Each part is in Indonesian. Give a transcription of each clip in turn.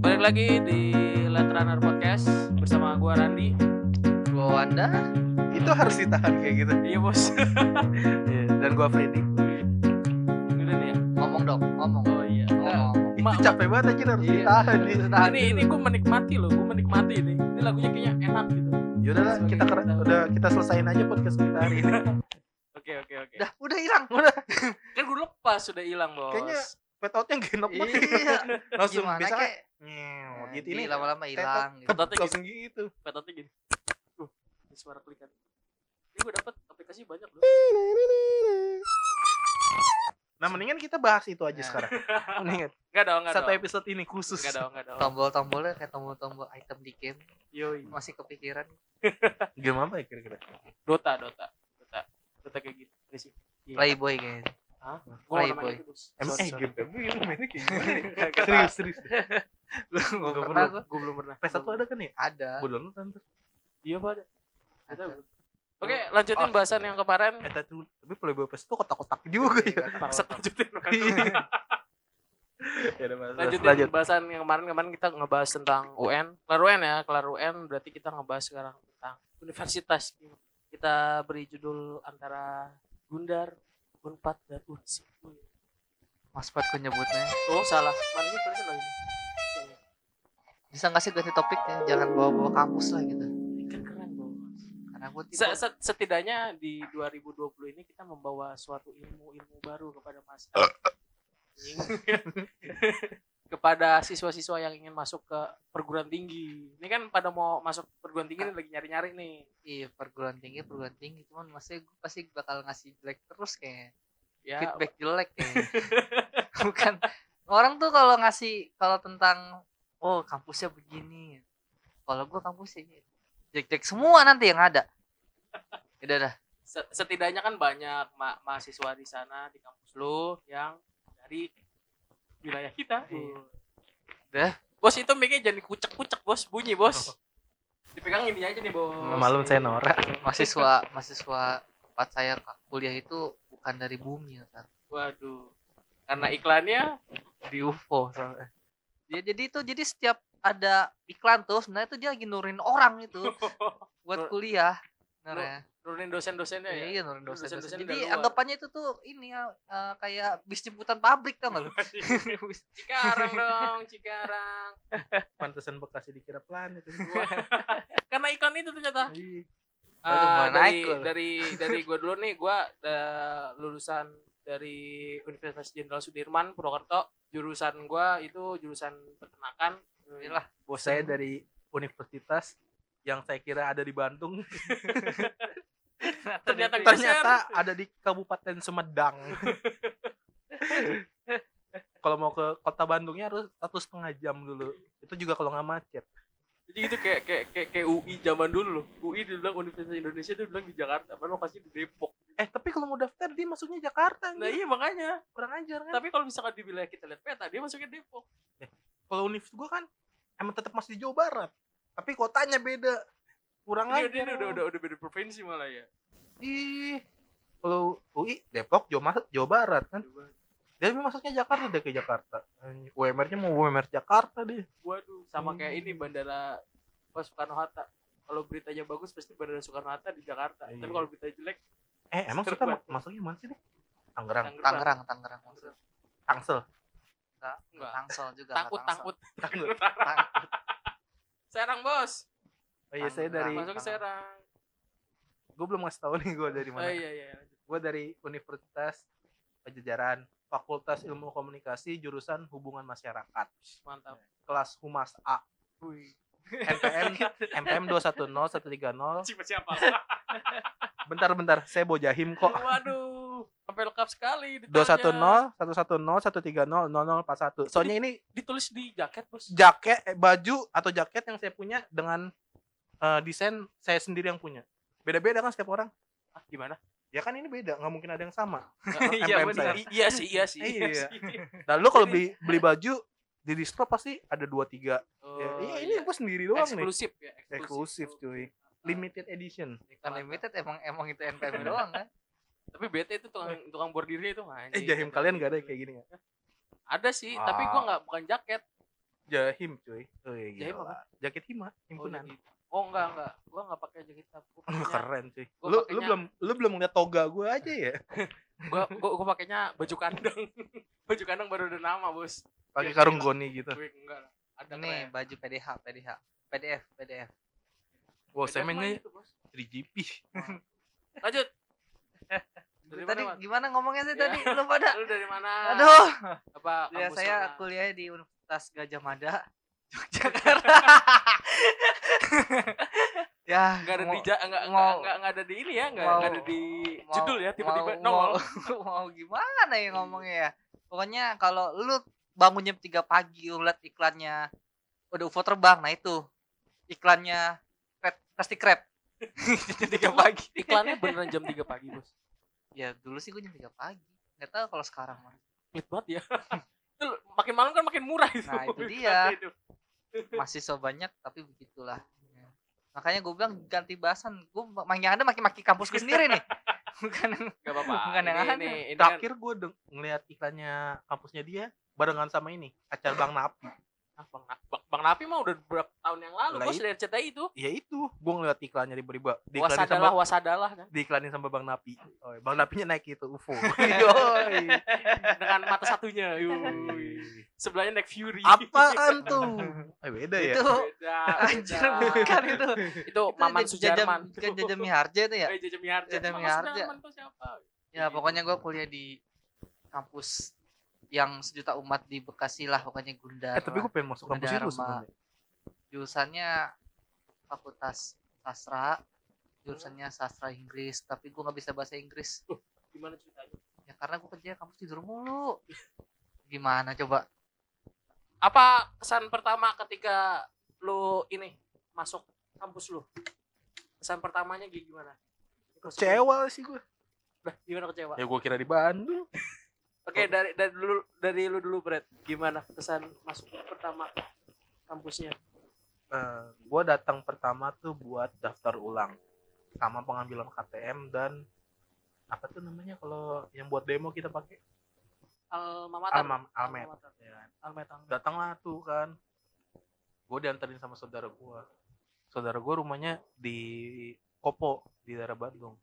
Balik lagi di Runner Podcast bersama gua Randi. Gua Wanda. Itu harus ditahan kayak gitu. Iya bos. Iya, Dan gua Freddy. Udah nih ya. Ngomong dong, ngomong. Oh iya. Ngomong. Itu Ma- capek banget aja harus Iya, ditahan nih. ditahan Ini ini gua menikmati loh, gua menikmati ini. Ini lagunya kayaknya enak gitu. Yaudah lah, kita keren, udah kita selesain aja podcast kita hari ini. Oke oke oke. Udah, udah hilang, udah. Kan gua lepas sudah hilang bos. Kayaknya Pet outnya gak enak banget. Iya. Langsung Gimana bisa kek? Nyew, Nah, gitu ini lama-lama hilang gitu. Ketatnya gitu. Langsung gitu. Petotnya gini. Uh, ini suara klikan. Ini gua dapat aplikasi banyak loh. Nah, mendingan kita bahas itu aja Nah. sekarang. Mendingan. Enggak dong, enggak Satu dong. episode ini khusus. Enggak dong, enggak dong. Tombol-tombolnya kayak tombol-tombol item di game. Yoi. Masih kepikiran. Game apa ya kira-kira? Dota, Dota. Dota. Dota kayak gitu. Iya. Playboy kayaknya. Hah? Playboy. Emang eh game apa ya? Lu mainnya kayak gimana? ya? Serius, serius. Gua Nggak pernah gua. Gua belum pernah. PS1 ada kan ya? Ada. Gua download kan tuh. Iya, Pak. ada. Ada. Oke, lanjutin Oh. bahasan yang kemarin. Eh, tapi tapi Playboy PS itu kotak-kotak juga ya. Maksud lanjutin. Ya udah, Mas. lanjutin lanjut. bahasan yang kemarin kemarin kita ngebahas tentang UN. Kelar UN ya, kelar UN berarti kita ngebahas sekarang tentang universitas. Kita beri judul antara Gundar, Unpad dan Unsur. Mas Pat kok nyebutnya. Oh, salah. Mana ini tulisan lagi? Bisa nggak sih ganti topiknya? Jangan bawa-bawa kampus lah gitu. Kan keren, Bos. Karena tipe se- setidaknya di 2020 ini kita membawa suatu ilmu-ilmu baru kepada mas kepada siswa-siswa yang ingin masuk ke perguruan tinggi. Ini kan pada mau masuk perguruan tinggi ini lagi nyari-nyari nih. iya perguruan tinggi perguruan tinggi. Cuman masih gua pasti bakal ngasih jelek terus kayak Ya, feedback jelek kayaknya. bukan. Orang tuh kalau ngasih kalau tentang oh kampusnya begini. Kalau gua kampusnya jelek-jelek semua nanti yang ada. Udah dah. Se- setidaknya kan banyak ma- mahasiswa di sana di kampus lo yang dari wilayah kita. Iya. Dah. Bos itu mic-nya jangan dikucek-kucek, Bos. Bunyi, Bos. Dipegang ini aja nih, Bos. Malam saya Nora. mahasiswa mahasiswa tempat saya kuliah itu bukan dari bumi ya Tar. Waduh. Karena iklannya di UFO soalnya. Ya, jadi itu jadi setiap ada iklan tuh sebenarnya tuh dia lagi nurin orang itu buat Nur- kuliah sebenarnya. nurunin dosen-dosennya ya. Iya, nurin dosen, Dosen-dosen Jadi anggapannya itu tuh ini ya eh, kayak bis jemputan pabrik tau gak lu? Cikarang dong, Cikarang. Pantesan Bekasi dikira planet. Karena iklan itu ternyata. Iya. Itu mulai dari, dari dari gue dulu nih, gue lulusan dari Universitas Jenderal Sudirman Purwokerto. Jurusan gue itu jurusan peternakan. Inilah Bos saya dari universitas yang saya kira ada di Bandung Ternyata ternyata ada di Kabupaten Sumedang. kalau mau ke kota Bandungnya harus satu setengah jam dulu. Itu juga kalau nggak macet. Jadi itu kayak kayak kayak, kayak UI zaman dulu loh. UI dibilang Universitas Indonesia itu bilang di Jakarta, padahal lokasi di Depok. Eh tapi kalau mau daftar dia masuknya Jakarta. Nah anjir. iya makanya. kurang ajar kan. Tapi kalau misalkan di wilayah kita lihat peta, dia masuknya Depok. Kalau univ gua kan emang tetap masih di Jawa Barat. Tapi kotanya beda. Kurang Ini, ajar. ini udah, udah udah beda provinsi malah ya. Ih. Kalau UI Depok Jawa, Jawa Barat kan. Dia masuknya Jakarta deh ke Jakarta. UMR-nya mau UMR Jakarta deh. Waduh, sama kayak ini Hmm. bandara oh, Soekarno Hatta. Kalau beritanya bagus pasti bandara Soekarno Hatta di Jakarta. Iya. Tapi kalau berita jelek, Eh emang kita ma- masuknya mana sih deh? Tangerang. Tangerang, Tangerang maksudnya. Tangsel. Enggak, Enggak. Tangsel juga. Takut, takut. Tangsel. Takut. Serang, Bos. Oh iya saya dari Masuk ke Serang. gue belum ngasih tahu nih gue dari Oh mana. iya iya. Gue dari Universitas Pajajaran, Fakultas Ilmu Komunikasi, jurusan Hubungan Masyarakat, Mantap. kelas Humas A, Wih. NPM NPM 210130. Siapa siapa? Bentar-bentar, saya bawa jahim kok. Waduh, sampai lengkap sekali. ditanya. 210 110 130 0041. Soalnya ini ditulis di jaket, Bos. jaket eh, baju atau jaket yang saya punya dengan eh, desain saya sendiri yang punya. Beda-beda kan setiap orang. Ah, gimana? Ya kan ini beda, nggak mungkin ada yang sama. Iya, benar. Iya sih, iya sih. Iya. sih. Lalu kalau beli beli baju di distro pasti ada dua tiga. Oh, ya, iya, ini iya. gue sendiri doang nih. eksklusif ya, Eksklusif cuy. Limited edition. Unlimited emang emang itu NPM doang kan. Tapi bete itu tukang tukang bordirnya itu anjing. Eh jahim kalian gak ada yang kayak gini ya? ada sih tapi gua Ah. nggak bukan jaket Jahim cuy. Oh, iya, Jahim apa? Jaket hima, oh, himpunan. jadi- oh enggak enggak gua nggak pakai jaket pakainya, Keren cuy. Gua Lu lu pakainya- belum lu belum ngeliat toga gua aja ya. gua, gua, gua pakainya baju kandang baju kandang baru ada nama bos Pakai karung gila. goni gitu. Wih, enggak lah ada Ini keren. baju PDH, PDH, PDF, PDF. Wow, saya mah mainnya gitu, bos. 3GP. lanjut dari tadi mana, gimana ngomongnya sih Ya. tadi? Lu pada. lu dari mana Aduh. apa Ya saya mana? kuliah di Universitas Gajah Mada, Yogyakarta. ya, nggak ada mau- di ja, nggak, mau- nggak, nggak, ada di ini ya nggak, ada di mau- judul ya tiba-tiba mau, nongol mau, mau gimana ya ngomongnya ya pokoknya kalau lu bangun jam 3 pagi lu liat iklannya udah UFO terbang nah itu iklannya Krusty Krab jam 3 pagi iklannya beneran jam 3 pagi bos ya dulu sih gue jam 3 pagi nggak tahu kalau sekarang mah pelit banget ya itu makin malam kan makin murah itu Nah, itu dia. itu. masih so banyak tapi begitulah makanya gue bilang ganti bahasan gue makin ada makin maki kampusku sendiri nih bukan Gak apa-apa. Bukan yang ini, ini, ini kan, Terakhir gue ngeliat iklannya kampusnya dia barengan sama ini acara Bang Napi. Ah, bang, bang, bang Napi mah udah beberapa tahun yang lalu bos itu. dari RCTI itu. Ya itu, gue ngeliat iklannya di beriba. Wasadalah, sama wasadalah kan. diiklanin sama Bang Napi. Oh, Bang Napinya naik itu UFO. Yoi. Dengan mata satunya. Sebelahnya naik Fury. Apaan tuh? Eh beda ya. itu Beda, anjir bukan itu Itu Maman Sujarman. Jajam Jajam Miharja itu ya Eh, Jaja Miharja. Jaja Maman Miharja. Sujarman tuh siapa? ya pokoknya gue kuliah di kampus yang sejuta umat di Bekasi lah pokoknya Gundar Eh tapi gue pengen masuk kampus itu sebenarnya. jurusannya fakultas sastra jurusannya sastra Inggris tapi gue nggak bisa bahasa Inggris Gimana ceritanya? ya karena gue kerja kampus tidur mulu gimana coba Apa kesan pertama ketika lu ini masuk kampus lu? Kesan pertamanya gimana? Kecewa sih gue. Udah, gimana kecewa? Ya gue kira di Bandung. Oke, dari dari dulu dari lu dulu, Brad. Gimana kesan masuk pertama kampusnya? Eh, gue datang pertama tuh buat daftar ulang sama pengambilan KTM dan apa tuh namanya kalau yang buat demo kita pakai Alma Mater. Alma Almet. Mater. Ya. Almet, Almet. Datanglah tuh kan. Gue diantarin sama saudara gue. Saudara gue rumahnya di Kopo di daerah Bandung.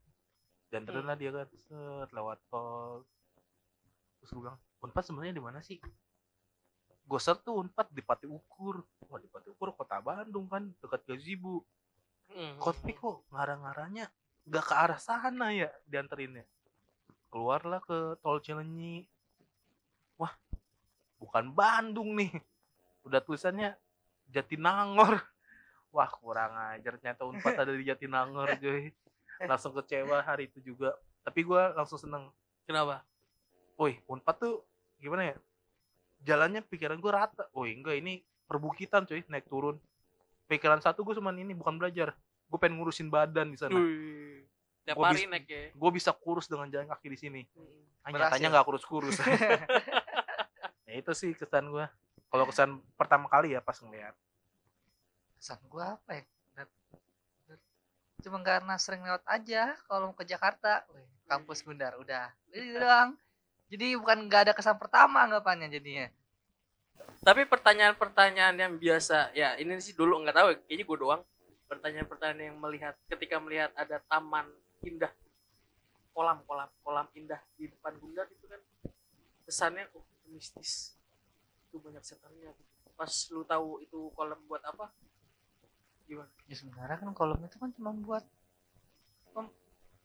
Diantarin lah dia kan set lewat tol. Terus gue bilang, Unpad sebenarnya di mana sih? Gue search tuh Unpad di Pati Ukur. Wah di Pati Ukur kota Bandung kan dekat Gazibu. Hmm. Kopi kok ngarah-ngarahnya gak ke arah sana ya dianterinnya. Keluarlah ke tol Cilenyi. Wah, bukan Bandung nih. Udah tulisannya Jatinangor. Wah, kurang ajar ternyata Unpad ada di Jatinangor, cuy. Langsung kecewa hari itu juga. Tapi gua langsung seneng. Kenapa? Woi, Unpad tuh gimana ya? Jalannya pikiran gua rata. Woi, enggak ini perbukitan, cuy, naik turun. Pikiran satu gue cuman ini bukan belajar. Gue pengen ngurusin badan di sana. Wih. Tiap Gua hari naik ya. gue bisa kurus dengan jalan kaki di sini. Hmm. Ah, Berhasil. nyatanya nggak kurus-kurus. ya itu sih kesan gue. Kalau kesan pertama kali ya pas ngeliat. kesan gue apa ya cuma karena sering lewat aja kalau mau ke Jakarta Wih, kampus Gundar udah itu doang jadi bukan nggak ada kesan pertama anggapannya jadinya Tapi pertanyaan-pertanyaan yang biasa, ya ini sih dulu nggak tahu, kayaknya gue doang. Pertanyaan-pertanyaan yang melihat ketika melihat ada taman indah, kolam kolam kolam indah di depan Gundar itu kan kesannya oh itu mistis, itu banyak setannya. Pas lu tahu itu kolam buat apa? Gimana? ya sebenarnya kan kolom itu kan cuma buat pem-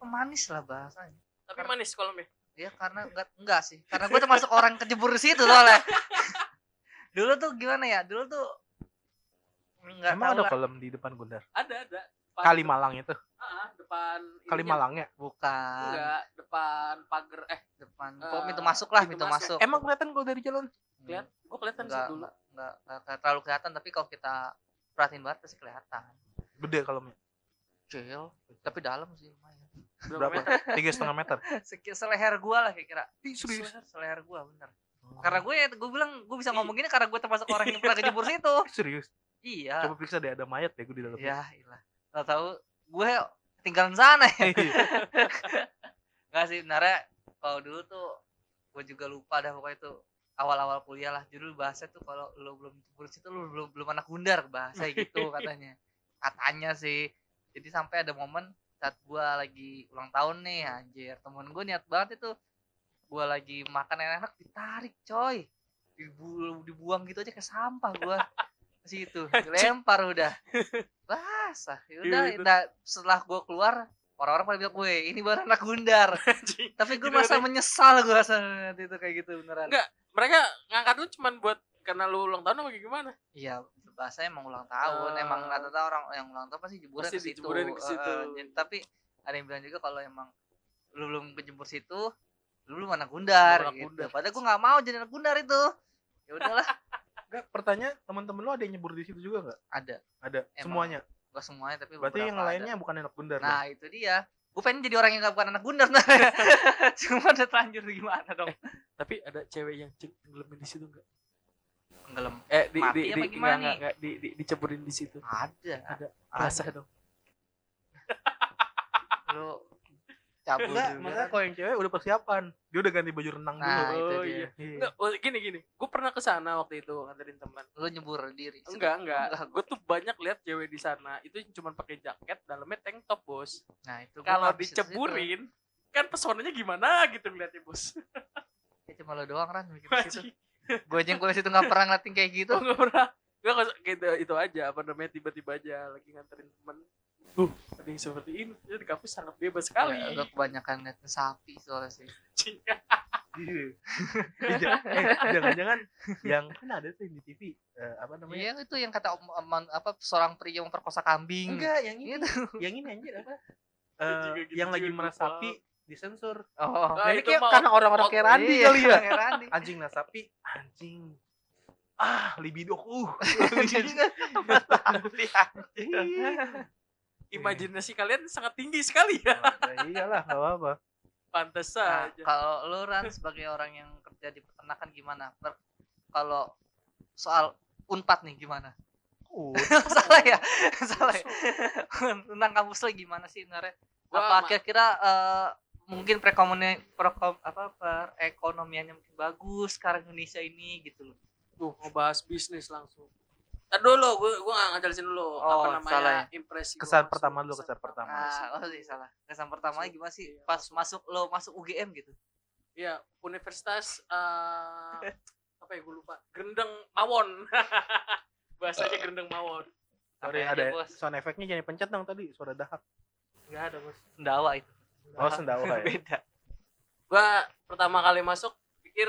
pemanis lah bahasanya Tapi manis kolamnya. Ya karena enggak enggak sih karena gue termasuk orang kejebur di situ soalnya dulu tuh gimana ya dulu tuh nggak Emang tahu ada lah. kolam di depan Gundar? Ada ada. Depan- Kalimalang itu. Ah, depan ininya. Kalimalang ya? bukan Enggak, depan pagar eh depan pokoknya pintu masuk lah pintu pintu masuk. masuk Emang kelihatan kalau dari jalan? Kelihatan. Gue kelihatan sih enggak, dulu. enggak, enggak, enggak terlalu kelihatan tapi kalau kita perhatiin banget pasti kelihatan Gede kolamnya. kecil tapi dalam sih lumayan Berapa meter? Tiga setengah meter. Seleher gua lah kira-kira. Serius? seleher, seleher gua bener. Karena gue ya gue bilang gue bisa ngomong gini karena gue termasuk orang yang pernah kejebur situ. Serius. iya. Coba periksa deh ada mayat ya gue di dalam. ya ilah tau tahu gue tinggalan sana ya. Nggak sih sebenarnya kalau dulu tuh gue juga lupa dah pokoknya tuh awal-awal kuliah lah. Judul bahasa tuh kalau lo belum jebur situ lo belum belum anak gundar bahasa gitu katanya. Katanya sih. Jadi sampai ada momen saat gua lagi ulang tahun nih anjir. Temen gue niat banget itu gua lagi makan enak-enak ditarik coy. Dibu dibuang gitu aja ke sampah gua. Ke situ dilempar udah. Basah. Ya udah Iya, itu. nah, setelah gua keluar orang-orang pada bilang gue ini baru anak gundar. Tapi gue masa katanya. menyesal gue saat itu kayak gitu beneran. Enggak. mereka ngangkat lu cuman buat karena lu ulang tahun apa gimana? Iya, bahasa emang ulang tahun. Ah. emang rata-rata orang yang ulang tahun pasti Pasti ke situ. Eh, eh, jadi- tapi ada yang bilang juga kalau emang lu belum kejebur situ, lu belum anak gundar Belum anak gitu. gundar. Padahal gue nggak mau jadi anak gundar itu. Ya udahlah, Enggak, pertanyaan teman-teman lu ada yang nyebur di situ juga enggak? ada. Ada. Emang. Semuanya. Gak semuanya tapi Berarti yang ada. lainnya bukan anak bundar. dong? Nah, itu dia. Gue pengen jadi orang yang gak bukan anak gundar nah. Cuma udah terlanjur gimana dong? tapi ada cewek yang tenggelamin di situ enggak Tenggelam. eh di Mati di apa di gimana enggak, enggak, enggak, di, di diceburin di situ Ada. ada rasa dong Lu cabut Enggak, juga. makanya kalau yang cewek udah persiapan. Dia udah ganti baju renang Nah, dulu. itu oh dia. iya Iya. enggak gini gini gue pernah ke sana waktu itu nganterin teman Lu nyebur diri. enggak enggak Enggak. gue tuh banyak lihat cewek di sana itu cuma pakai jaket dalamnya tank top bos Nah, itu kalau diceburin kan pesonanya gimana gitu ngeliatnya bos Ya cuma lo doang kan mikir situ. Gue aja yang kuliah situ gak pernah ngeliatin kayak gitu. Gue gak pernah Gue gitu itu aja apa namanya tiba-tiba aja lagi nganterin temen Tuh ada yang seperti ini Jadi di kampus sangat bebas sekali Ya, Gue kebanyakan ngeliatin sapi soalnya sih. Iya. Eh, ja- Jangan-jangan yang kan ada tuh yang di TV eh, apa namanya? Iya itu yang kata om- om- apa seorang pria memperkosa kambing. Enggak, yang ini. Itu. Yang ini anjir apa? Gitu yang lagi juga meresapi disensor. Oh. Ah, Nah, ini kayak karena orang-orang kayak Randi Iya, kali ya. Randi. Anjing nasapi, anjing. Ah, libidoku. Kan Iya. Imajinasi kalian sangat tinggi sekali ya Nah, iyalah, enggak apa-apa. Pantes Nah, aja kalau lu Ran sebagai orang yang kerja di peternakan gimana? Per- kalau soal unpad nih gimana? Uh, salah ya salah ya tentang kampus lo gimana sih sebenarnya Gua apa kira-kira eh, mungkin perekonomi perekom, apa perekonomiannya mungkin bagus sekarang Indonesia ini gitu loh. Tuh ngebahas bisnis langsung. Ntar dulu, gue gue gak ngajelasin dulu Oh, apa namanya salah ya. impresi gua kesan masuk, pertama dulu, kesan pertama. ah oh sih salah. Kesan pertamanya Masuk- gimana sih iya, pas masuk. masuk lo masuk UGM gitu? Iya, universitas eh, apa ya gue lupa. Gendeng Mawon. Bahasanya Gendeng Mawon. Sorry, aja, ada bos. sound efeknya jangan pencet dong tadi, suara dahak. Gak ada bos. Sendawa itu Oh, sendawa ya. beda. Gue pertama kali masuk pikir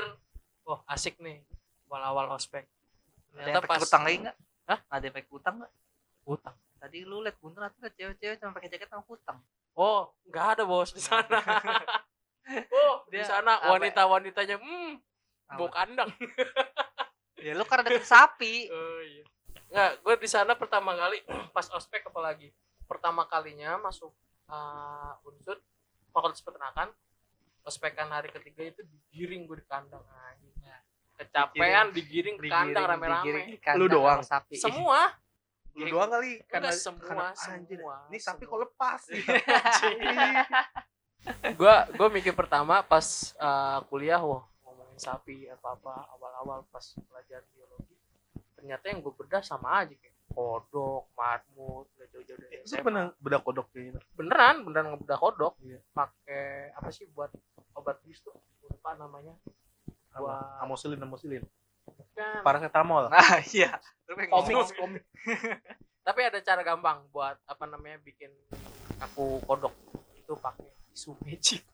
wah asik nih awal-awal ospek. Ada yang ternyata pakai utang lagi nggak? Hah? ada yang pakai utang nggak? Utang. Tadi lu liat bunter atau liat cewek-cewek cuma pakai jaket sama utang. Oh nggak ada bos di sana. Oh di sana ya? wanita-wanitanya hmm bau kandang. Ya lu karena deket sapi. Oh iya. Nggak gue di sana pertama kali pas ospek apalagi. Pertama kalinya masuk uh, unsur fakultas peternakan ospekan hari ketiga itu digiring gue di kandang akhirnya kecapean digiring. ke kandang rame-rame. Lu doang? sapi. Semua. Lu doang kali. Karena Enggak, semua, karena anjir. semua, Ini sapi kok lepas gue gue mikir pertama pas uh, kuliah wah ngomongin sapi apa apa awal-awal pas belajar biologi ternyata yang gue bedah sama aja kayak kodok marmut gak jauh-jauh dari Itu SMA. pernah bedak kodok kayak gitu. beneran beneran ngebedah kodok Iya. pakai apa sih buat obat bius tuh lupa namanya Apa? Wah. Amosilin, amosilin. Bukan. Paracetamol. nah iya komik komik tapi ada cara gampang buat apa namanya bikin aku kodok itu pakai tisu magic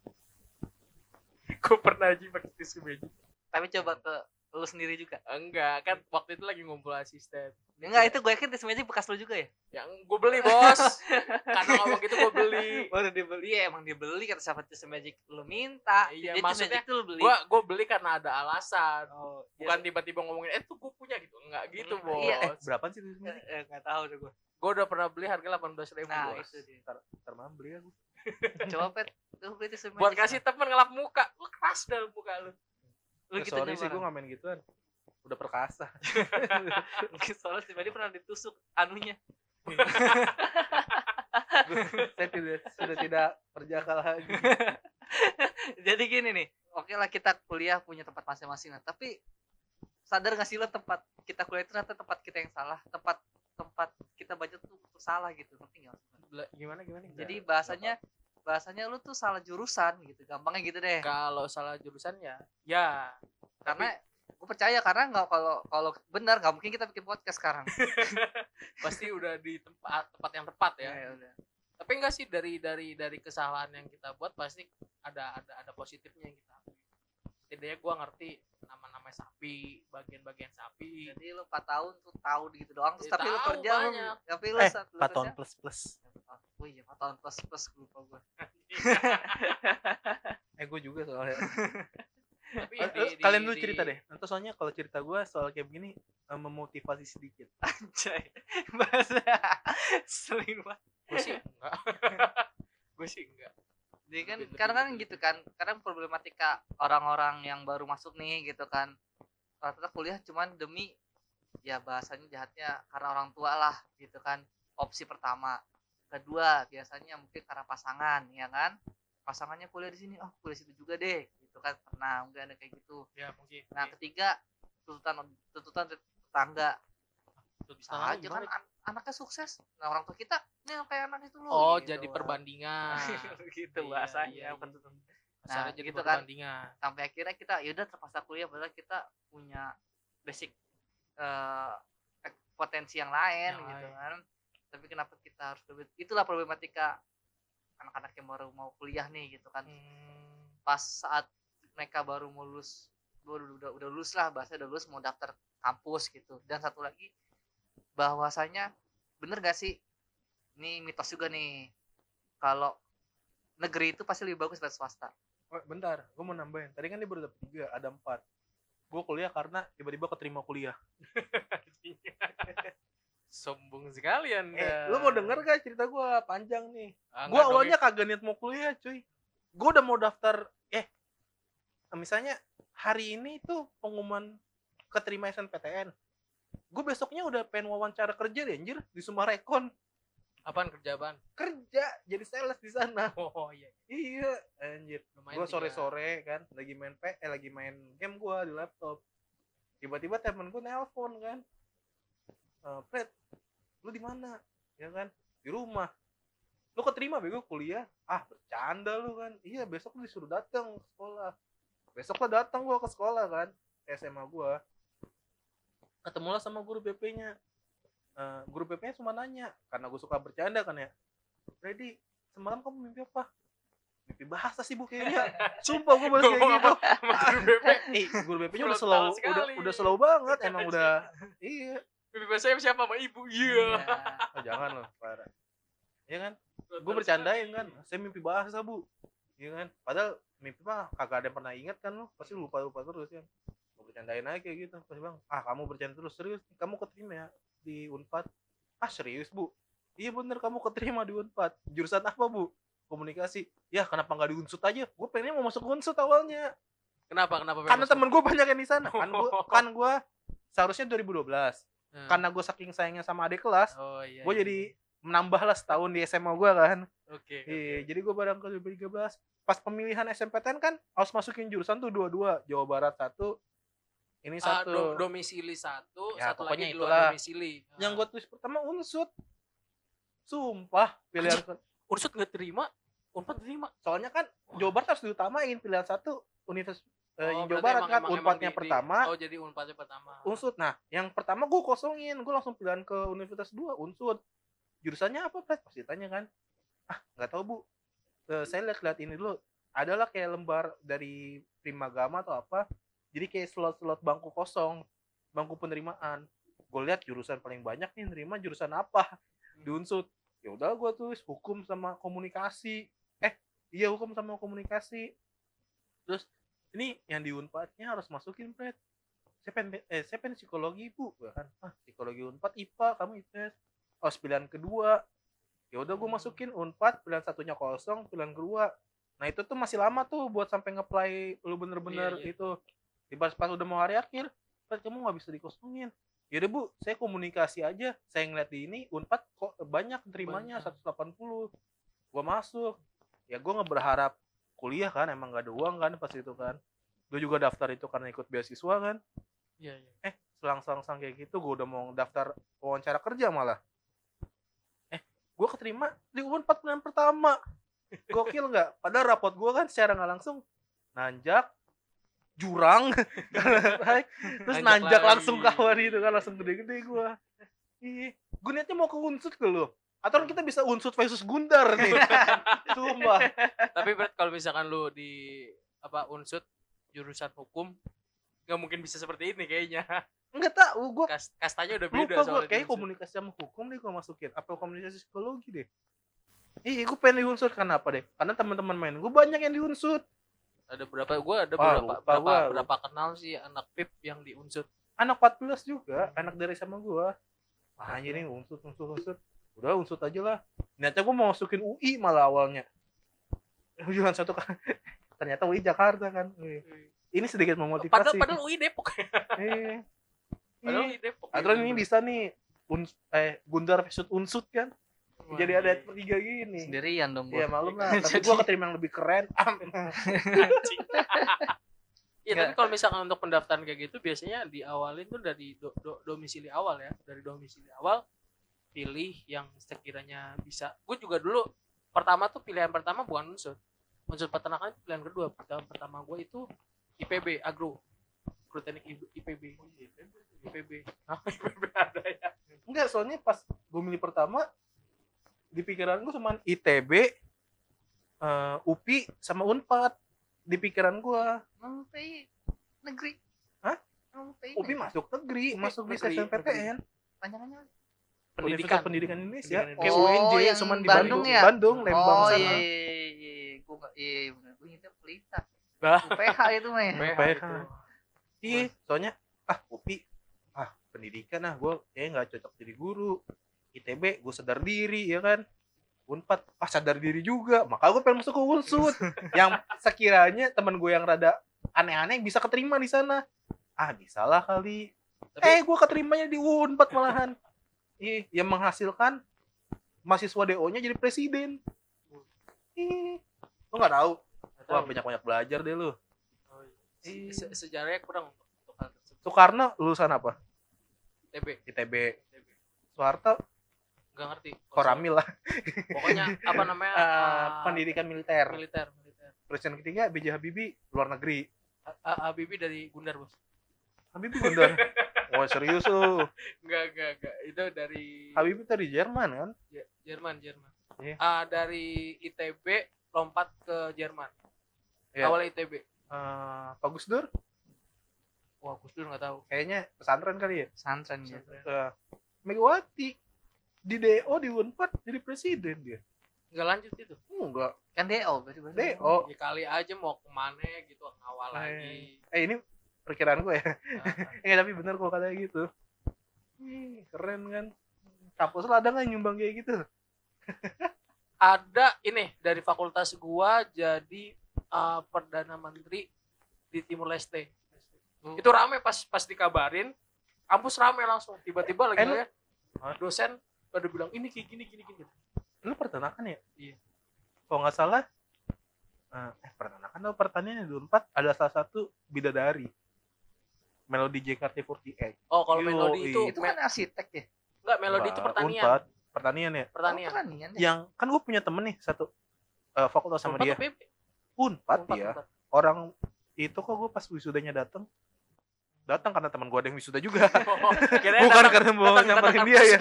gue pernah aja pakai tisu magic tapi coba ke lu sendiri juga enggak kan waktu itu lagi ngumpul asisten enggak itu gue yakin tisu magic bekas lu juga ya? Yang gue beli bos. Karena ngomong gitu gue beli. Baru dibeli ya emang dibeli kata siapa tisu magic lu minta. Iya, Dia tisu maksudnya tuh lu beli. gue gue beli karena ada alasan. Oh, bukan tiba-tiba ngomongin eh tuh gue punya gitu. Enggak gitu Hmm, bos. Iya, Eh, berapa sih itu? eh, eh, nggak tahu deh gue gue udah pernah beli harga delapan belas ribu nah bos. itu dia. Ntar malam beli aku. coba pet. Lu beli tisu magic buat kasih temen ngelap muka. Lu keras dalam muka lu. Lu Eh, gitu sorry sih gue main gituan. Udah perkasa. soalnya si Madi pernah ditusuk anunya Saya tidak sudah tidak perjaka lagi. jadi gini nih oke lah kita kuliah punya tempat masing-masing nah, tapi sadar gak sih lo tempat kita kuliah itu ternyata tempat kita yang salah tempat tempat kita baca tuh, tuh salah gitu ngerti? Bela- gimana gimana jadi bahasanya bahasanya lu tuh salah jurusan gitu gampangnya gitu deh kalau salah jurusan ya ya karena gue percaya karena nggak kalau kalau benar nggak mungkin kita bikin podcast sekarang. Pasti udah di tempat tempat yang tepat ya. Ya udah. Tapi enggak sih dari dari dari kesalahan yang kita buat pasti ada ada ada positifnya yang kita ambil. Setidaknya gua ngerti nama-nama sapi bagian-bagian sapi. Jadi lu 4 tahun tuh tahu gitu doang terus Ya, tapi lu tahu kerja banyak. tapi lu eh saat lu 4 tahun plus plus. Oh iya 4 tahun plus plus gue lupa gue eh gue juga soalnya tapi di- kalian di- dulu di- cerita deh. Nanti soalnya kalau cerita gue soal kayak begini eh, memotivasi sedikit. Anjay. Bahasa seling banget. Gue sih enggak. Gue sih enggak. Jadi kan Lebih- karena kan gitu kan kadang problematika orang-orang yang baru masuk nih gitu kan rata-rata kuliah cuman demi ya bahasanya jahatnya karena orang tua lah gitu kan opsi pertama. Kedua biasanya mungkin karena pasangan ya kan? Pasangannya kuliah di sini oh kuliah situ juga deh gitu kan pernah mungkin ada kayak gitu. Ya mungkin nah ketiga tuntutan tuntutan tetangga. Bisa tangan aja kan an- anaknya sukses. Nah orang tua kita yang kayak anak itu loh oh gitu. jadi kan. perbandingan. Gitu Iya, bahasanya iya, iya. bukan Nah, jadi gitu kan. sampai akhirnya kita yaudah terpaksa kuliah padahal kita punya basic ek- potensi yang lain Yang gitu lain. kan. Tapi kenapa kita harus lebih itulah problematika anak-anak yang baru mau kuliah nih gitu kan. Hmm, pas saat mereka baru mau lulus baru udah udah lulus lah bahasa udah lulus mau daftar kampus gitu. Dan satu lagi bahwasanya bener gak sih? Ini mitos juga nih. Kalau negeri itu pasti lebih bagus dari swasta. Oh, bentar gue mau nambahin. Tadi kan dia baru dapet tiga ada empat. Gue kuliah karena tiba-tiba keterima kuliah. Sombong sekali anda. Eh lu mau denger gak cerita gue panjang nih? Ah, gue dong, awalnya kagak niat mau kuliah cuy. Gue udah mau daftar misalnya hari ini tuh pengumuman keterima SNPTN gue besoknya udah pengen wawancara kerja deh anjir di Sumarekon. Apaan kerja apaan? Kerja jadi sales di sana. Oh iya iya. Anjir. Lumayan gue sore sore kan lagi main P eh lagi main game gue di laptop. Tiba-tiba temen gue nelpon kan. Eh Fred lu di mana? Ya kan di rumah. Lu keterima bego kuliah? Ah bercanda lu kan. Iya besok lu disuruh datang sekolah besok lah datang gua ke sekolah kan ke SMA gua. Ketemulah sama guru BP-nya Eh, guru BP-nya cuma nanya karena gue suka bercanda kan ya. Freddy semalam kamu mimpi apa? Mimpi bahasa sih bu kayaknya. Sumpah gue balas kayak gitu. sama guru BP eh guru BP-nya udah Frontal slow udah udah slow banget emang udah iya. Mimpi bahasa siapa? Sama ibu iya. Oh, jangan loh parah. Iya kan? Gue bercandain kan saya mimpi bahasa bu iya kan? Padahal mimpi mah kagak ada yang pernah ingat kan lo pasti lupa lupa terus kan. Gue bercandain aja kayak gitu. Pasti bang ah kamu bercanda terus serius? Kamu keterima ya di unpad? Ah serius bu. Iya bener kamu keterima di unpad. Jurusan apa bu? Komunikasi. Ya kenapa nggak di unsut aja? Gue pengennya mau masuk unsut awalnya. Kenapa kenapa karena temen gue banyak yang di sana. Kan gue kan gue seharusnya 2012 masuk? Hmm. karena gue saking sayangnya sama adik kelas oh iya gue iya. jadi menambah lah setahun di SMA gue kan oke Iya, jadi gue barang ke 2013 pas pemilihan SMPTN kan harus masukin jurusan tuh dua-dua Jawa Barat satu ini Ah, satu. do- domisili satu Ya, satu pokoknya lagi di luar itulah. domisili. Yang Ah. gue tulis pertama unsut. Sumpah pilihan unsut nggak terima? Unpad terima? Soalnya kan Jawa Barat harus diutamain pilihan satu universitas eh, Oh, Jawa Barat emang- kan emang- unpadnya emang di- di- pertama. Oh jadi unpadnya pertama. Unsut nah yang pertama gue kosongin gue langsung pilihan ke universitas dua unsut. Jurusannya apa Pres? pasti tanya kan ah nggak tahu bu. Eh, saya lihat-lihat ini dulu. Adalah kayak lembar dari primagama atau apa. Jadi kayak slot-slot bangku kosong. Bangku penerimaan. Gue lihat jurusan paling banyak nih nerima jurusan apa? Di unsut ya udah gue tulis hukum sama komunikasi. Eh iya hukum sama komunikasi. Terus ini yang di unpadnya harus masukin Fred. Saya pengen eh saya pengen psikologi bu. Kan ah psikologi unpad ipa kamu IPS oh pilihan kedua ya udah gue masukin unpad pilihan satunya kosong pilihan kedua nah itu tuh masih lama tuh buat sampai ngeplay lu bener-bener Iya, iya. itu di pas pas udah mau hari akhir Fred kamu nggak bisa dikosongin Yaudah bu, saya komunikasi aja. Saya ngeliat di ini Unpad kok banyak terimanya Banyak. 180. Gua masuk. Ya gua nggak berharap kuliah kan, emang gak ada uang kan pas itu kan. Gue juga daftar itu karena ikut beasiswa kan. Iya, iya. eh selang-selang kayak gitu gue udah mau daftar wawancara kerja malah gue keterima di UNPAD pilihan pertama. Gokil nggak? Padahal rapot gue kan secara nggak langsung nanjak jurang. Terus Nanjak nanjak, langsung kawan itu kan langsung gede-gede gue ih gue niatnya mau ke unsut ke lo atau kan kita bisa unsut versus gundar nih. Sumpah. Tapi berat kalau misalkan lu di apa unsut jurusan hukum nggak mungkin bisa seperti ini kayaknya. Nggak tahu gue Kas, kastanya udah beda lupa gue soalnya di kayak komunikasi sama hukum deh gue masukin apa komunikasi psikologi deh Iya, gue pengen diunsut kenapa deh? Karena teman-teman main gue banyak yang diunsut. Ada berapa gua ada Wah, berapa lupa berapa, gua. berapa kenal sih anak PIP yang di unsut. Anak 14 juga, anak dari sama gue. Wah, anjir nih unsut, unsut, unsut. Udah unsut aja lah. Niatnya gue mau masukin UI malah awalnya. Jualan satu kan. Ternyata UI Jakarta kan. Ini sedikit Padahal memotivasi. padahal UI Depok. Eh. Padahal. UI Depok. Aturan ini bisa nih uns eh Gundar versus Unsut kan. Wah, Jadi ada iya. bertiga gini. Sendirian dong Ya gua. malum lah, tapi gue keterima yang lebih keren. Iya, tapi kalau misalkan untuk pendaftaran kayak gitu biasanya diawalin tuh dari do- do- domisili awal ya, dari domisili awal pilih yang sekiranya bisa. Gue juga dulu pertama tuh pilihan pertama bukan unsur. Unsur peternakan itu pilihan kedua. Pilihan pertama gue itu IPB agro. Agro teknik IPB. IPB. Hah, IPB ada ya. Enggak, soalnya pas gue milih pertama di pikiran gue cuman ITB, eh, UPI sama Unpad di pikiran gue. Mempi negeri. Hah? Mempi UPI masuk negeri, masuk di negeri, SNMPTN, Panjangannya. Pendidikan. Universitas Pendidikan Indonesia, Pendidikan kayak Indonesia. UNJ, Oh, yang cuman di Bandung Bandung, ya? Bandung, Lembang Oh sana. iya iya iya. Gua nggak iya iya, benar. Gua ingetnya pelita. UPH itu mah ya. PH PH. itu. Iya, soalnya ah UPI, ah pendidikan ah gue kayak nggak cocok jadi guru. ITB gue sadar diri ya kan. Unpad ah sadar diri juga, maka gue pengen masuk ke Unsut. yang sekiranya teman gue yang rada aneh-aneh bisa keterima di sana. Ah bisalah kali. Tapi eh gue keterimanya di Unpad malahan. Ih, yang menghasilkan mahasiswa DO-nya jadi presiden. Ih, lu nggak tahu? Wah tahu. banyak-banyak belajar deh lu. Oh, iya. Se- se- sejarahnya kurang untuk, hal tersebut. Soekarno lulusan apa? ITB. ITB. ITB. Soeharto Nggak ngerti. Koramil lah. Pokoknya apa namanya? Eh, ah, pendidikan militer. militer militer Presiden ketiga B.J. Habibie luar negeri. A- Habibie dari Gundar bos Habibie bener. Wah serius lu. enggak enggak enggak itu dari Habibie dari Jerman kan? Je- Jerman Jerman Iya. Ah, dari ITB lompat ke Jerman Iya. awal ITB Eh, Pak Gus Dur wah Gus Dur nggak tahu kayaknya pesantren kali ya. Santren ya. Eh, Megawati di DO di Unpad jadi presiden dia. nggak lanjut itu Enggak. Kan DO berarti. DO. ya kali aja mau ke mana gitu ngawal Eh. lagi Eh ini perkiraan gue ya. Ah, Enggak tapi bener kalau katanya gitu. Ih, keren kan. Kampus lo ada nggak nyumbang kayak gitu? ada ini dari fakultas gua jadi ah, perdana menteri di Timur Leste Oh. itu rame pas pas dikabarin kampus rame langsung tiba-tiba lagi lihat dosen pada bilang ini kayak gini gini gini Lu peternakan ya? Iya. Kalau nggak salah, eh eh, peternakan atau pertanian di Unpad ada salah satu bidadari. Melodi JKT48. oh kalau melodi itu Itu kan arsitek ya. enggak melodi itu pertanian Unpad, pertanian ya. pertanian Oh, pertanian deh. Yang kan gue punya temen nih satu eh, fakultas sama Unpad dia. PB. Unpad, Unpad, ya. Unpad. Orang itu kok gue pas wisudanya datang datang karena teman gue ada yang wisuda juga. Oh, Bukan datang- karena mau nyamperin dia ya.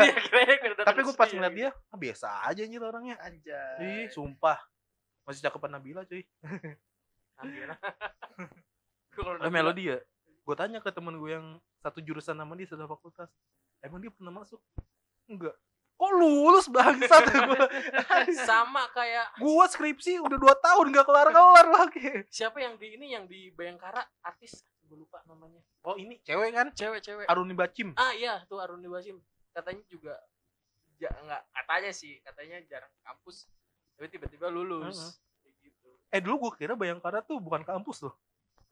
datang Tapi gue pas ngeliat dia, ah, biasa aja anjir orangnya. Anjay. Ih, sumpah. Masih cakepan Nabila cuy. Eh, udah melodi ya? Gue tanya ke temen gue yang satu jurusan sama dia satu fakultas. Emang dia pernah masuk? Enggak. Kok lulus bangsat gue? bilang, sama kayak gue skripsi udah dua tahun gak kelar-kelar lagi. siapa yang di ini yang di Bayangkara artis gue lupa namanya Oh ini cewek kan? cewek-cewek Aruni Bacim. ah iya tuh Aruni Basim katanya juga ja, nggak katanya sih katanya jarang kampus tapi tiba-tiba lulus Heeh. Kayak gitu Eh dulu gue kira Bayangkara tuh bukan kampus loh.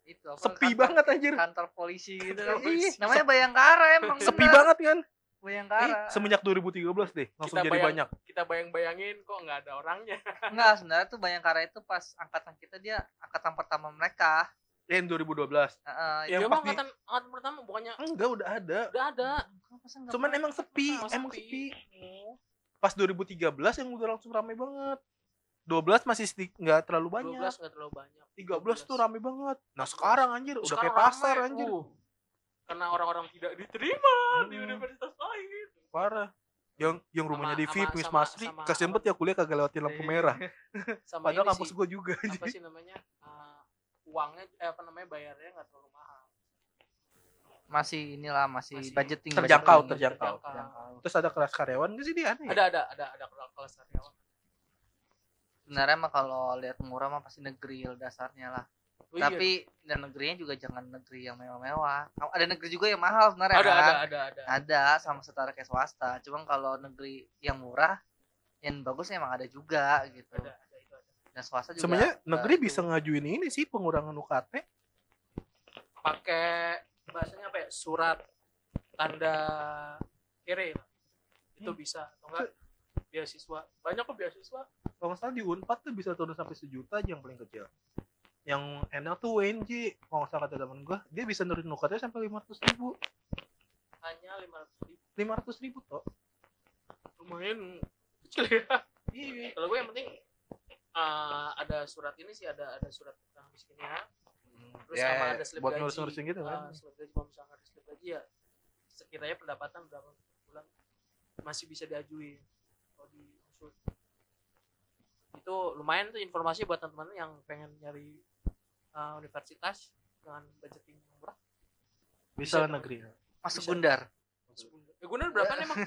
Itu apa, Sepi kantor- banget anjir. Kantor polisi gitu. Kantor kan. polisi. Ih, namanya Bayangkara emang. Sepi bener. banget kan? Bayangkara. Eh, semenjak 2013 deh langsung Kita jadi bayang- banyak. kita bayang-bayangin kok nggak ada orangnya Enggak, sebenarnya tuh Bayangkara itu pas angkatan kita dia angkatan pertama mereka. yang 2012 Heeh, Yang ya pas emang di- angkatan angkatan pertama bukannya enggak udah ada udah ada Kenapa sih nggak cuman emang sepi Oh, emang sepi. sepi pas 2013 yang udah langsung rame banget 12 masih nggak terlalu 12 banyak nggak terlalu banyak 13 tuh rame banget nah 13. sekarang anjir udah Sekarang kayak pasar anjir uh. Karena orang-orang tidak diterima di Hmm. universitas lain parah yang yang rumahnya Sama- di VIP Miss Masri banget ya kuliah kagak lewatin lampu Iya. merah sama padahal ini kampus sih, gua juga apa sih namanya uh, uangnya eh, apa namanya bayarnya nggak terlalu mahal masih inilah masih, Masih budgeting terjangkau, budgeting. terjangkau. Terjangkau. terus ada kelas karyawan sih dia aneh ya? ada ada ada ada kelas kelas karyawan sebenarnya mah kalau lihat murah mah pasti negeri dasarnya lah Oh, iya. tapi dan negerinya juga jangan negeri yang mewah-mewah. Ada negeri juga yang mahal sebenarnya ada kan? ada ada ada. Ada sama setara kayak swasta. Cuma kalau negeri yang murah yang bagus emang ada juga gitu. Ada ada itu ada. Dan swasta juga sebenarnya ada negeri itu. bisa ngajuin ini sih pengurangan UKT pakai bahasanya apa ya? Surat tanda kere lah. itu Hmm. bisa atau enggak? Beasiswa. Banyak kok beasiswa. Kalau nggak salah di Unpad tuh bisa turun sampai sejuta aja yang paling kecil yang enak tuh WNJ kalau nggak salah kata temen gua dia bisa nurunin UKT sampai 500 ribu. Hanya lima ratus ribu. 500 ribu toh. Lumayan kecil ya. Iya. Kalau gue yang penting uh, ada surat ini sih ada ada surat tentang miskinnya. Terus Ya, sama ada slip buat gaji. ngurus-ngurusin gitu kan. Ah, slip gaji kalau misalnya ada slip gaji ya sekiranya pendapatan berapa bulan masih bisa diajuin kalau di unsur itu lumayan tuh informasi buat teman-teman yang pengen nyari uh, universitas dengan budgeting yang murah. Bisa Bisa, negeri. Masuk bisa. gundar. Ya gue berapa nih emang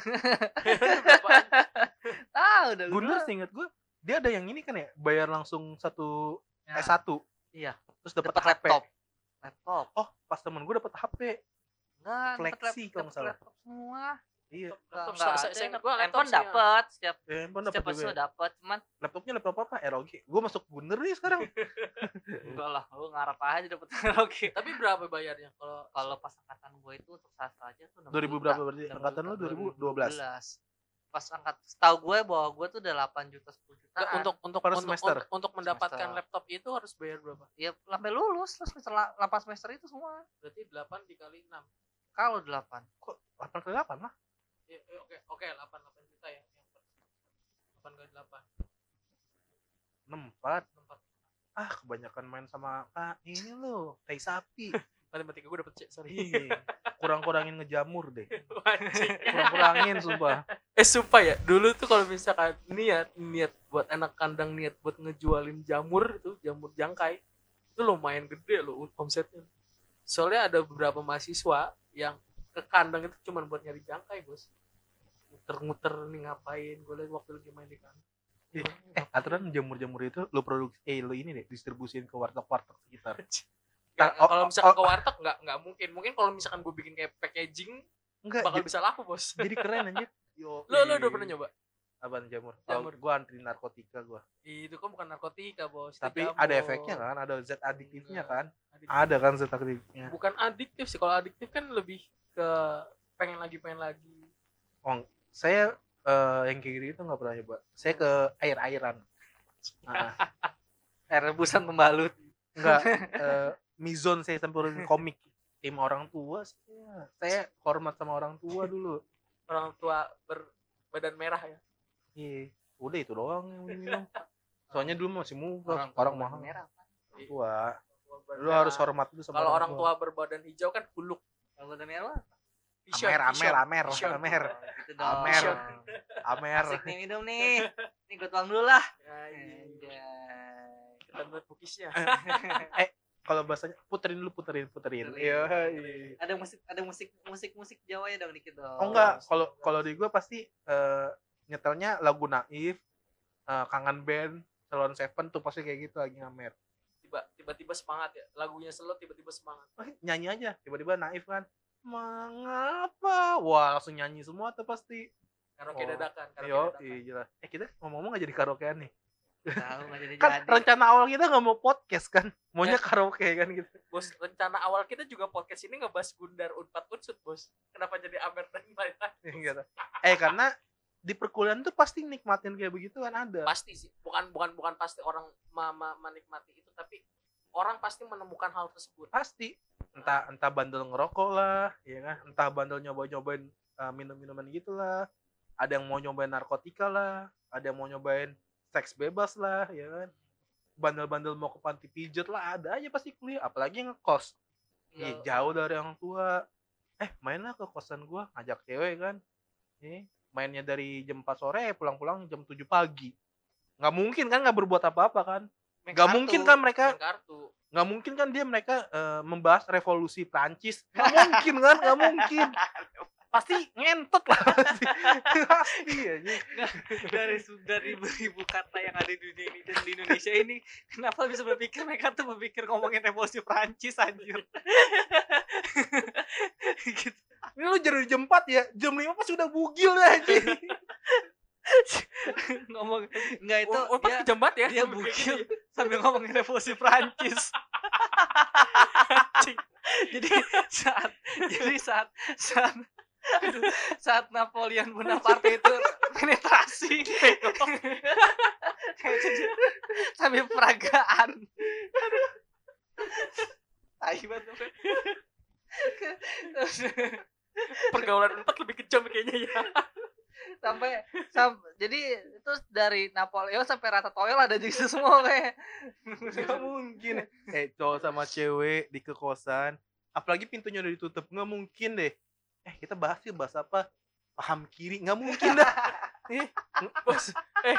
tahu udah Gundar seinget gua dia ada yang ini kan ya bayar langsung satu Ya, S1 iya. Terus dapat laptop. Laptop. Oh pas temen gua dapat HP enggak Flexi kalau nggak salah. laptop semua iya Laptop, Enggak, saya- yang ingat gua laptop handphone sih, ya. dapat setiap ya handphone setiap dapat ya. dapat cuman laptopnya laptop apa ROG gua masuk Gundar nih sekarang enggak lah lu ngarap aja dapat oke tapi berapa bayarnya kalau kalau pas angkatan gue itu untuk sastra aja tuh 2000 6 juta. berapa berarti 6 angkatan lu juta, 2012 pas angkat setahu gue bahwa gue tuh udah 8 juta 10 juta Nggak, untuk untuk Per untuk, semester? untuk, untuk mendapatkan Semester. laptop itu harus bayar berapa? ya sampai lulus terus semester la- 8 semester itu semua Berarti 8 dikali 6. kalau 8 kok 8 kali 8 lah Ya, ya, oke, oke, 8 8 juta ya. Yang 8 kali 8. 64 4. ah kebanyakan main sama ah ini lo tai sapi Matematika gue dapet C, sorry. iya kurang-kurangin ngejamur deh kurang-kurangin sumpah eh sumpah ya, dulu tuh kalau misalkan niat niat buat anak kandang niat buat ngejualin jamur itu, jamur jangkai. Itu lumayan gede loh omsetnya. Soalnya ada beberapa mahasiswa yang ke kandang itu cuma buat nyari jangkai, Bos. Muter-muter nih ngapain? Gue liat waktu lagi main di kandang. eh aturan jamur-jamur itu lo produksi eh lo ini deh distribusin ke warteg-warteg sekitar oh, kalau oh, misalkan oh. ke warteg nggak nggak mungkin. Mungkin kalau misalkan gue bikin kayak packaging enggak bakal jadi, bisa laku, Bos. jadi keren anjir Yo, Lo lo udah pernah nyoba? Apaan jamur? Jamur. jamur. gua antri narkotika gua. Itu kan bukan narkotika, Bos. Tapi jamur. ada efeknya kan, ada zat adiktifnya Enggak. kan? Adiktif. Ada kan zat adiktifnya. Bukan adiktif sih. Kalau adiktif kan lebih ke pengen lagi pengen lagi. Saya eh, yang kayak gitu itu nggak pernah nyoba. Saya ke air-airan. Ah, air rebusan pembalut enggak eh, mizon saya samperin komik tim orang tua saya. Saya hormat sama orang tua dulu. Orang tua berbadan merah ya. Iya, udah itu doang yang minum. Soalnya dulu masih muda, orang tua mahal. merah Tua. Berbadan Lu harus hormat dulu sama Kalau orang tua berbadan hijau kan huluk. kalau udah merah Amer, amer, amer, amer. gitu Amer. Amer. asik nih minum nih nih gue tuang dulu lah Ya, iya. Anjay. Ketan banget pukisnya. Kalau bahasanya puterin dulu, puterin, puterin. Iya. ada musik ada musik musik musik Jawa ya dong dikit dong Oh enggak, kalau kalau di gua pasti eh, nyetelnya lagu Naif, eh, Kangen Band, Salon Seven tuh pasti kayak gitu lagi ngamer. Tiba tiba-tiba semangat ya. Lagunya slow tiba-tiba semangat. Oh, nyanyi aja, tiba-tiba Naif kan, mengapa? Wah langsung nyanyi semua tuh pasti. Karaoke Oh. dadakan, karaoke Yo, dadakan. iya jelas. Eh kita ngomong-ngomong nggak jadi karaokean nih. tahu jadi Kan jadi rencana awal kita nggak mau podcast kan, maunya Ya. karaoke kan gitu. Bos, rencana awal kita juga podcast ini ngebahas Gundar Unpad Unsut, Bos. Kenapa jadi Amer dan lain-lain? Gitu. Eh karena di perkuliahan tuh pasti nikmatin kayak begitu kan ada. Pasti sih. Bukan bukan bukan pasti orang ma ma- menikmati itu, tapi orang pasti menemukan hal tersebut pasti entah entah bandel ngerokok lah ya kan? Entah bandel nyoba nyobain minum minuman gitulah ada yang mau nyobain narkotika lah ada yang mau nyobain seks bebas lah ya kan? Bandel-bandel mau ke panti pijat lah ada aja pasti kuliah apalagi ngekos. Iya, jauh dari orang tua. Eh mainlah ke kosan gua ngajak cewek kan? Eh mainnya dari jam 4 sore pulang-pulang jam 7 pagi. Nggak mungkin kan nggak berbuat apa-apa kan? Nggak mungkin kan mereka Main kartu nggak mungkin kan dia mereka eh, membahas revolusi Prancis. Nggak mungkin kan nggak mungkin. Pasti ngentot lah pasti. Pasti aja dari dari beribu kata yang ada di dunia ini dan di Indonesia ini kenapa bisa berpikir mereka tuh berpikir ngomongin revolusi Prancis anjir? Gitu. ini lu jadi jam 4 ya jam 5 pasti udah bugil ya aja ngomong enggak itu dia, kejam banget ya. dia bugil sambil ngomongin revolusi Prancis jadi saat jadi saat saat aduh, saat Napoleon Bonaparte itu penetrasi. Sambil peragaan. Tai banget. Pergaulan empat lebih kejam kayaknya ya sampai sam- jadi itu dari Napoleon sampai Ratatouille ada di situ semua kayak nggak mungkin. Eh cowok sama cewek di kekosan apalagi pintunya udah ditutup nggak mungkin deh. Eh kita bahas yuk bahas apa? Paham kiri nggak mungkin dah. Eh bos. Eh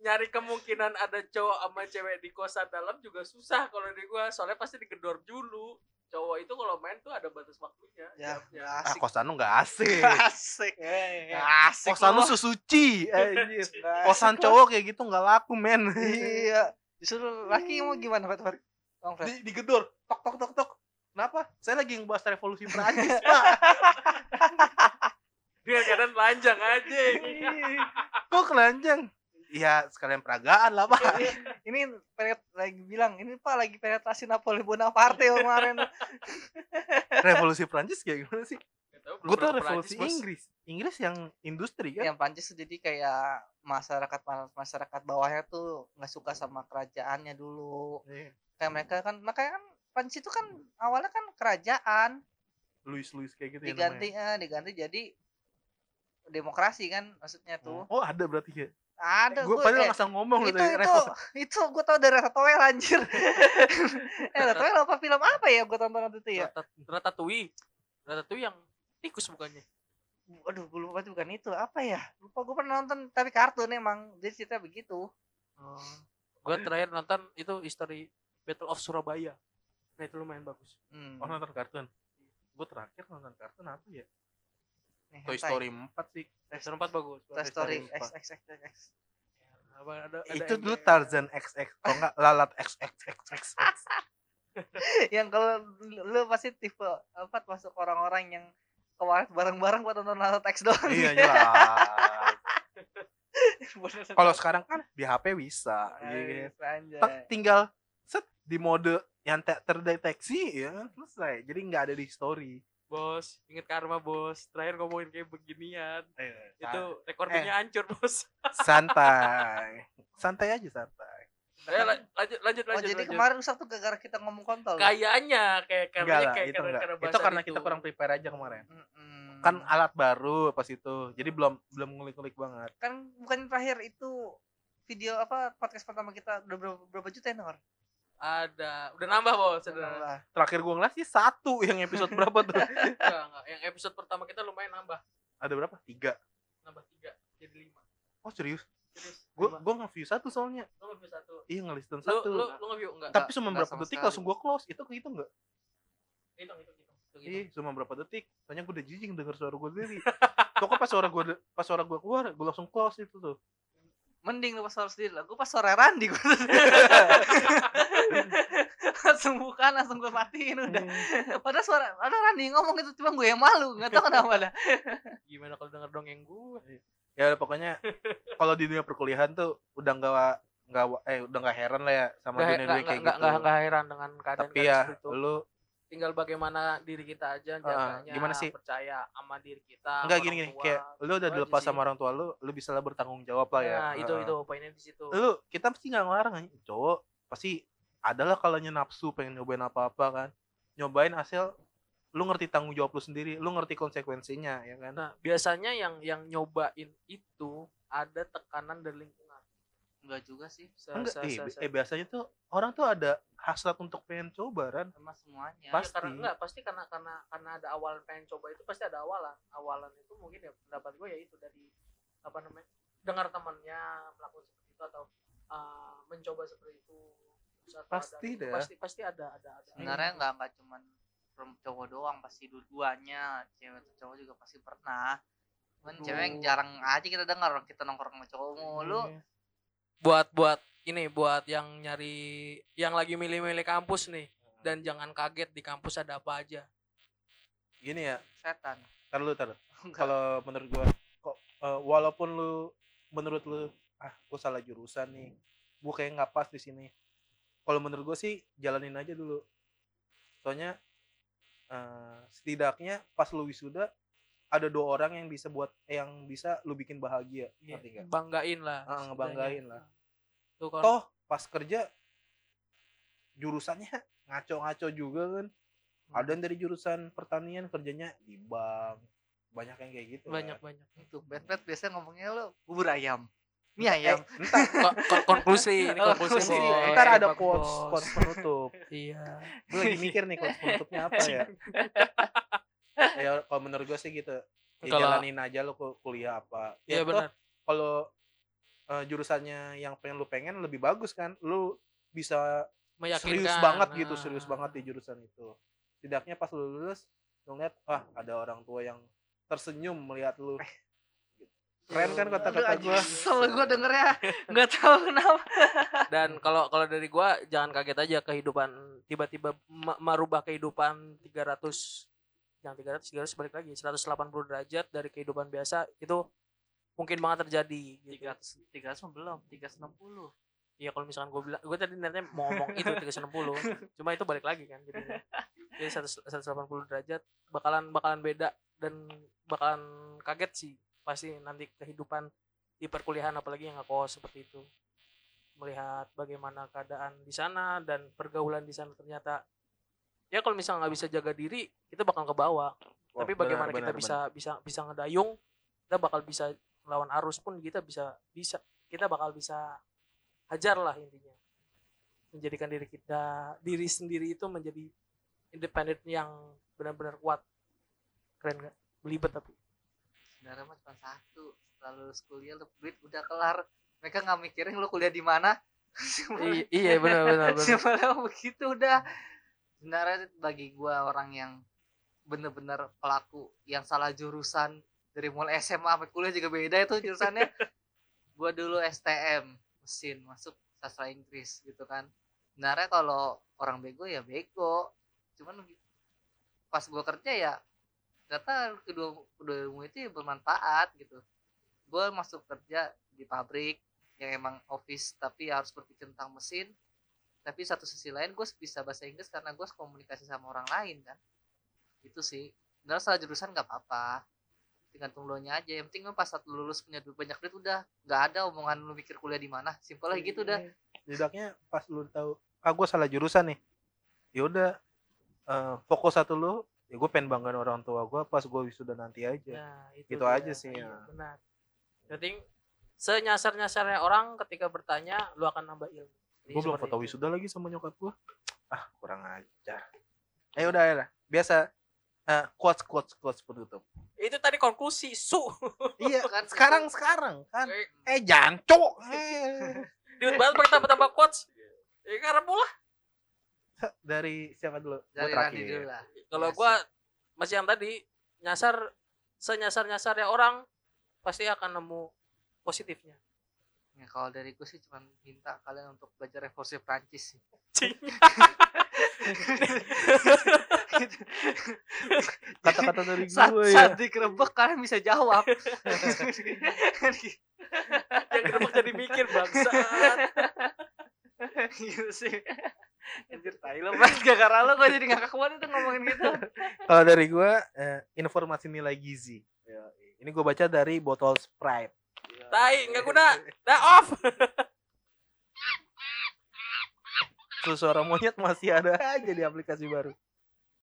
nyari kemungkinan ada cowok sama cewek di kosan dalam juga susah kalau di gua soalnya pasti digedor dulu cowok itu kalau main tuh ada batas waktunya. Ya ah asik. kosan lu nggak asik. Asik. Asik kosan lu loh. susuci anjir. Asik. Kosan cowok kayak gitu nggak laku men. Iya. Justru laki mau gimana Fred di, digedor tok tok tok tok. Kenapa? Saya lagi ngebahas revolusi Prancis pak dia kadang lanjang aja kok kelanjang Iya sekalian peragaan lah pak. Ini penet lagi bilang ini pak lagi penetrasi Napoleon Bonaparte kemarin. Revolusi Prancis kayak gimana sih? Gue ke revolusi Perancis, bos. Inggris. Inggris yang industri kan? Yang Prancis jadi kayak masyarakat masyarakat bawahnya tuh nggak suka sama kerajaannya dulu. Iya. kayak mereka kan makanya kan Prancis itu kan awalnya kan kerajaan. Louis Louis kayak gitu diganti ya eh, diganti jadi demokrasi kan maksudnya tuh. Oh ada berarti ya ada gue padahal nggak asal ngomong itu itu revolusi. itu gue tau dari Ratatouille anjir. Eh Ratatouille apa film apa ya gue tonton waktu itu ya? Ratat- Ratatouille Ratatouille yang tikus bukannya? Aduh gue lupa itu bukan itu apa ya? Lupa gue pernah nonton tapi kartun emang jadi cerita begitu. Oh. gue terakhir nonton itu history Battle of Surabaya. Nah itu lumayan bagus. Hmm. oh nonton kartun? Gue terakhir nonton kartun apa ya nih, Toy hentai. Story 4 sih Toy Story 4 bagus Toy Story X. X X X X Apa, ada, ada itu dulu Tarzan XX kalau nggak lalat XXXX yang kalau lu, pasti tipe apa masuk orang-orang yang ke warnet bareng-bareng buat nonton Naruto X doang iya jelas Bener. kalau sekarang kan di HP bisa iya Nice, kan. anjay. Tek, tinggal set di mode yang tak terdeteksi ya kan, selesai jadi nggak ada di story bos inget karma bos. Terakhir ngomongin kayak beginian. Eh, itu recordingnya hancur bos. Santai. Santai aja santai. Eh, la- lanjut lanjut Oh lanjut jadi lanjut. kemarin rusak tuh gara-gara kita ngomong kontol. kayaknya kayak karena kayak itu karena, karena itu karena kita kurang prepare aja kemarin. Mm-mm. kan alat baru pas itu. Jadi belum belum ngulik-ngulik banget. Kan bukan terakhir itu video apa podcast pertama kita udah berapa, berapa juta yang denger? Ada. Udah nambah bos udah terakhir gue ngeliat sih satu yang episode berapa tuh? Enggak, enggak. yang episode pertama kita lumayan nambah. Ada berapa? Tiga. Nambah tiga jadi lima. Oh serius? Serius gue gue nge-view satu soalnya. Lu nge-view satu? Iya ngelistin lu satu. lu lu nge-view? Enggak tapi cuma berapa detik sekali. langsung gue close. Itu itu enggak hitung hitung hitung Hitung, hitung. iya cuma berapa detik. Soalnya gue udah jijik denger suara gue sendiri. Pokoknya pas suara gue pas suara gue keluar gue langsung close itu tuh mending lu pas suara sendiri lah. Gue pas suara Randi gue. langsung bukan langsung gue matiin udah. Padahal suara ada Randi ngomong itu cuma gue yang malu, nggak tahu kenapa dah. gimana kalau denger dongeng gue ya pokoknya kalau di dunia perkuliahan tuh udah nggak nggak eh udah nggak heran lah ya sama Nggak- dunia dunia kayak nggak- gitu nggak- nggak heran dengan keadaan tapi ya itu lu tinggal bagaimana diri kita aja jaganya gimana sih? percaya sama diri kita nggak sama gini gini tua. kayak lu udah aja dilepas sama orang tua lu lu bisa lah bertanggung jawab lah ya nah itu Heeh. itu poinnya di situ lu kita pasti nggak ngelarang anjing. cowok pasti adalah kalanya nafsu pengen nyobain apa-apa kan nyobain hasil lu ngerti tanggung jawab lu sendiri lu ngerti konsekuensinya ya kan Nah, biasanya yang yang nyobain itu ada tekanan dari lingkungan. Enggak juga sih Se- enggak. eh, eh, biasanya tuh orang tuh ada hasrat untuk pengen coba kan sama semuanya. Ya, Pasti. karena enggak pasti karena karena karena ada awal pengen coba itu pasti ada awalan. Awalan itu mungkin ya pendapat gue ya itu dari apa namanya dengar temannya melakukan seperti itu atau uh, mencoba seperti itu. Atau ada Pasti itu, deh. pasti pasti ada ada ada. Sebenarnya nggak nggak cuman cowok doang pasti dua-duanya. Cewek atau cowok juga pasti pernah. Cuman cewek yang jarang aja kita dengar orang kita nongkrong sama cowok mulu. Iya. Buat buat ini buat yang nyari yang lagi milih-milih kampus nih dan jangan kaget di kampus ada apa aja gini ya setan tar lu tar Enggak. kalau menurut gua kok eh, walaupun lu menurut lu ah gua salah jurusan nih gua kayak nggak pas di sini kalau menurut gua sih jalanin aja dulu soalnya eh, setidaknya pas lu wisuda ada dua orang yang bisa buat yang bisa lu bikin bahagia Iya, ngerti nggak? banggain lah Ah, setidaknya. ngebanggain lah. Tuh kan. Toh pas kerja jurusannya ngaco-ngaco juga kan. Ada yang dari jurusan pertanian kerjanya di bank. Banyak yang kayak gitu banyak kan. banyak. Itu bad bad biasanya ngomongnya lo bubur ayam. Mie ayam. eh, ntar Ko- ko- konklusi ini Oh, konklusi konklusi. bos. ntar ada quotes quotes penutup. Iya. Gue lagi mikir nih quotes penutupnya apa ya. Ya kalau menurut gue sih gitu. Ya, Kalau- jalanin aja lo ku- kuliah apa. Iya ya toh benar. kalau eh, jurusannya yang pengen lu pengen lebih bagus kan lu bisa meyakinkan. serius banget gitu Nah. serius banget di jurusan itu. Tidaknya pas lu lulus lu ngeliat wah ada orang tua yang tersenyum melihat lu. Keren kan Aduh, kata-kata gua. kesel gue dengernya nggak tahu kenapa. Dan kalau kalau dari gua jangan kaget aja kehidupan tiba-tiba ma- merubah kehidupan 300 yang 300 300 balik lagi 180 derajat dari kehidupan biasa itu mungkin banget terjadi gitu. tiga ratus tiga ratus belum tiga ratus enam puluh. Iya kalau misalkan gue bilang, gue tadi niatnya mau ngomong itu 360, cuma itu balik lagi kan jadi jadi 100 180 derajat bakalan bakalan beda dan bakalan kaget sih pasti nanti kehidupan di perkuliahan apalagi yang ngekos seperti itu. Melihat bagaimana keadaan di sana dan pergaulan di sana ternyata ya kalau misalnya nggak bisa jaga diri kita bakal ke bawah. Wah, tapi benar, bagaimana kita benar, bisa bisa bisa ngedayung kita bakal bisa melawan arus pun kita bisa bisa kita bakal bisa hajar lah intinya. Menjadikan diri kita diri sendiri itu menjadi independen yang benar-benar kuat. Keren gak belibet tapi. Sebenarnya mah cuma satu. Setelah lulus kuliah lu duit udah kelar. Mereka nggak mikirin lu kuliah di mana. I- iya benar benar benar. Begitu udah. Sebenarnya bagi gua orang yang bener-bener pelaku yang salah jurusan dari mulai SMA sampai kuliah juga beda itu jurusannya. Gua dulu STM mesin masuk sastra Inggris gitu kan. Sebenarnya kalau orang bego ya bego. Cuman pas gua kerja ya ternyata kedua kedua ilmu itu ya bermanfaat gitu. Gua masuk kerja di pabrik yang emang office tapi harus berpikir tentang mesin. Tapi satu sisi lain gue bisa bahasa Inggris karena gue komunikasi sama orang lain kan. Itu sih. Nggak salah jurusan nggak apa-apa tergantung lo nya aja. Yang penting lo pas saat lu lulus punya duit banyak duit udah nggak ada omongan lu mikir kuliah di mana. Simpel aja gitu udah. Tidaknya pas lu tahu ah gue salah jurusan nih. Ya udah eh, fokus satu lu ya gue pengen banggain orang tua gue pas gue wisuda nanti aja. Nah, itu Gitu dia. aja sih, Iya, ya. benar. Jadi senyasar-nyasarnya orang ketika bertanya lu akan nambah ilmu. Gue belum foto wisuda lagi sama nyokap gue ah kurang ajar. Ayo udah ya biasa eh, quotes quotes quotes penutup. Itu tadi konklusi su. Iya Kan sekarang sekarang kan. Eh, eh janco eh. Duit banget pakai tambah-tambah quotes. Ya karena pula dari siapa dulu? Gua dari terakhir. Randy dulu lah. Kalau gua masih yang tadi nyasar senyasar nyasarnya orang pasti akan nemu positifnya. Ya, kalau dari gue sih cuma minta kalian untuk belajar revolusi Prancis sih kata-kata dari saat, gue ya. saat dikerebek kalian bisa jawab. Yang kenapa jadi mikir bangsat. Gitu sih. Anjir tai lo banget gak karena lo gue jadi ngakak banget itu ngomongin gitu. Kalau dari gue eh, informasi nilai gizi. Ya, ini gue baca dari botol sprite. Tai nggak guna. Dah off. Su- suara monyet masih ada aja di aplikasi baru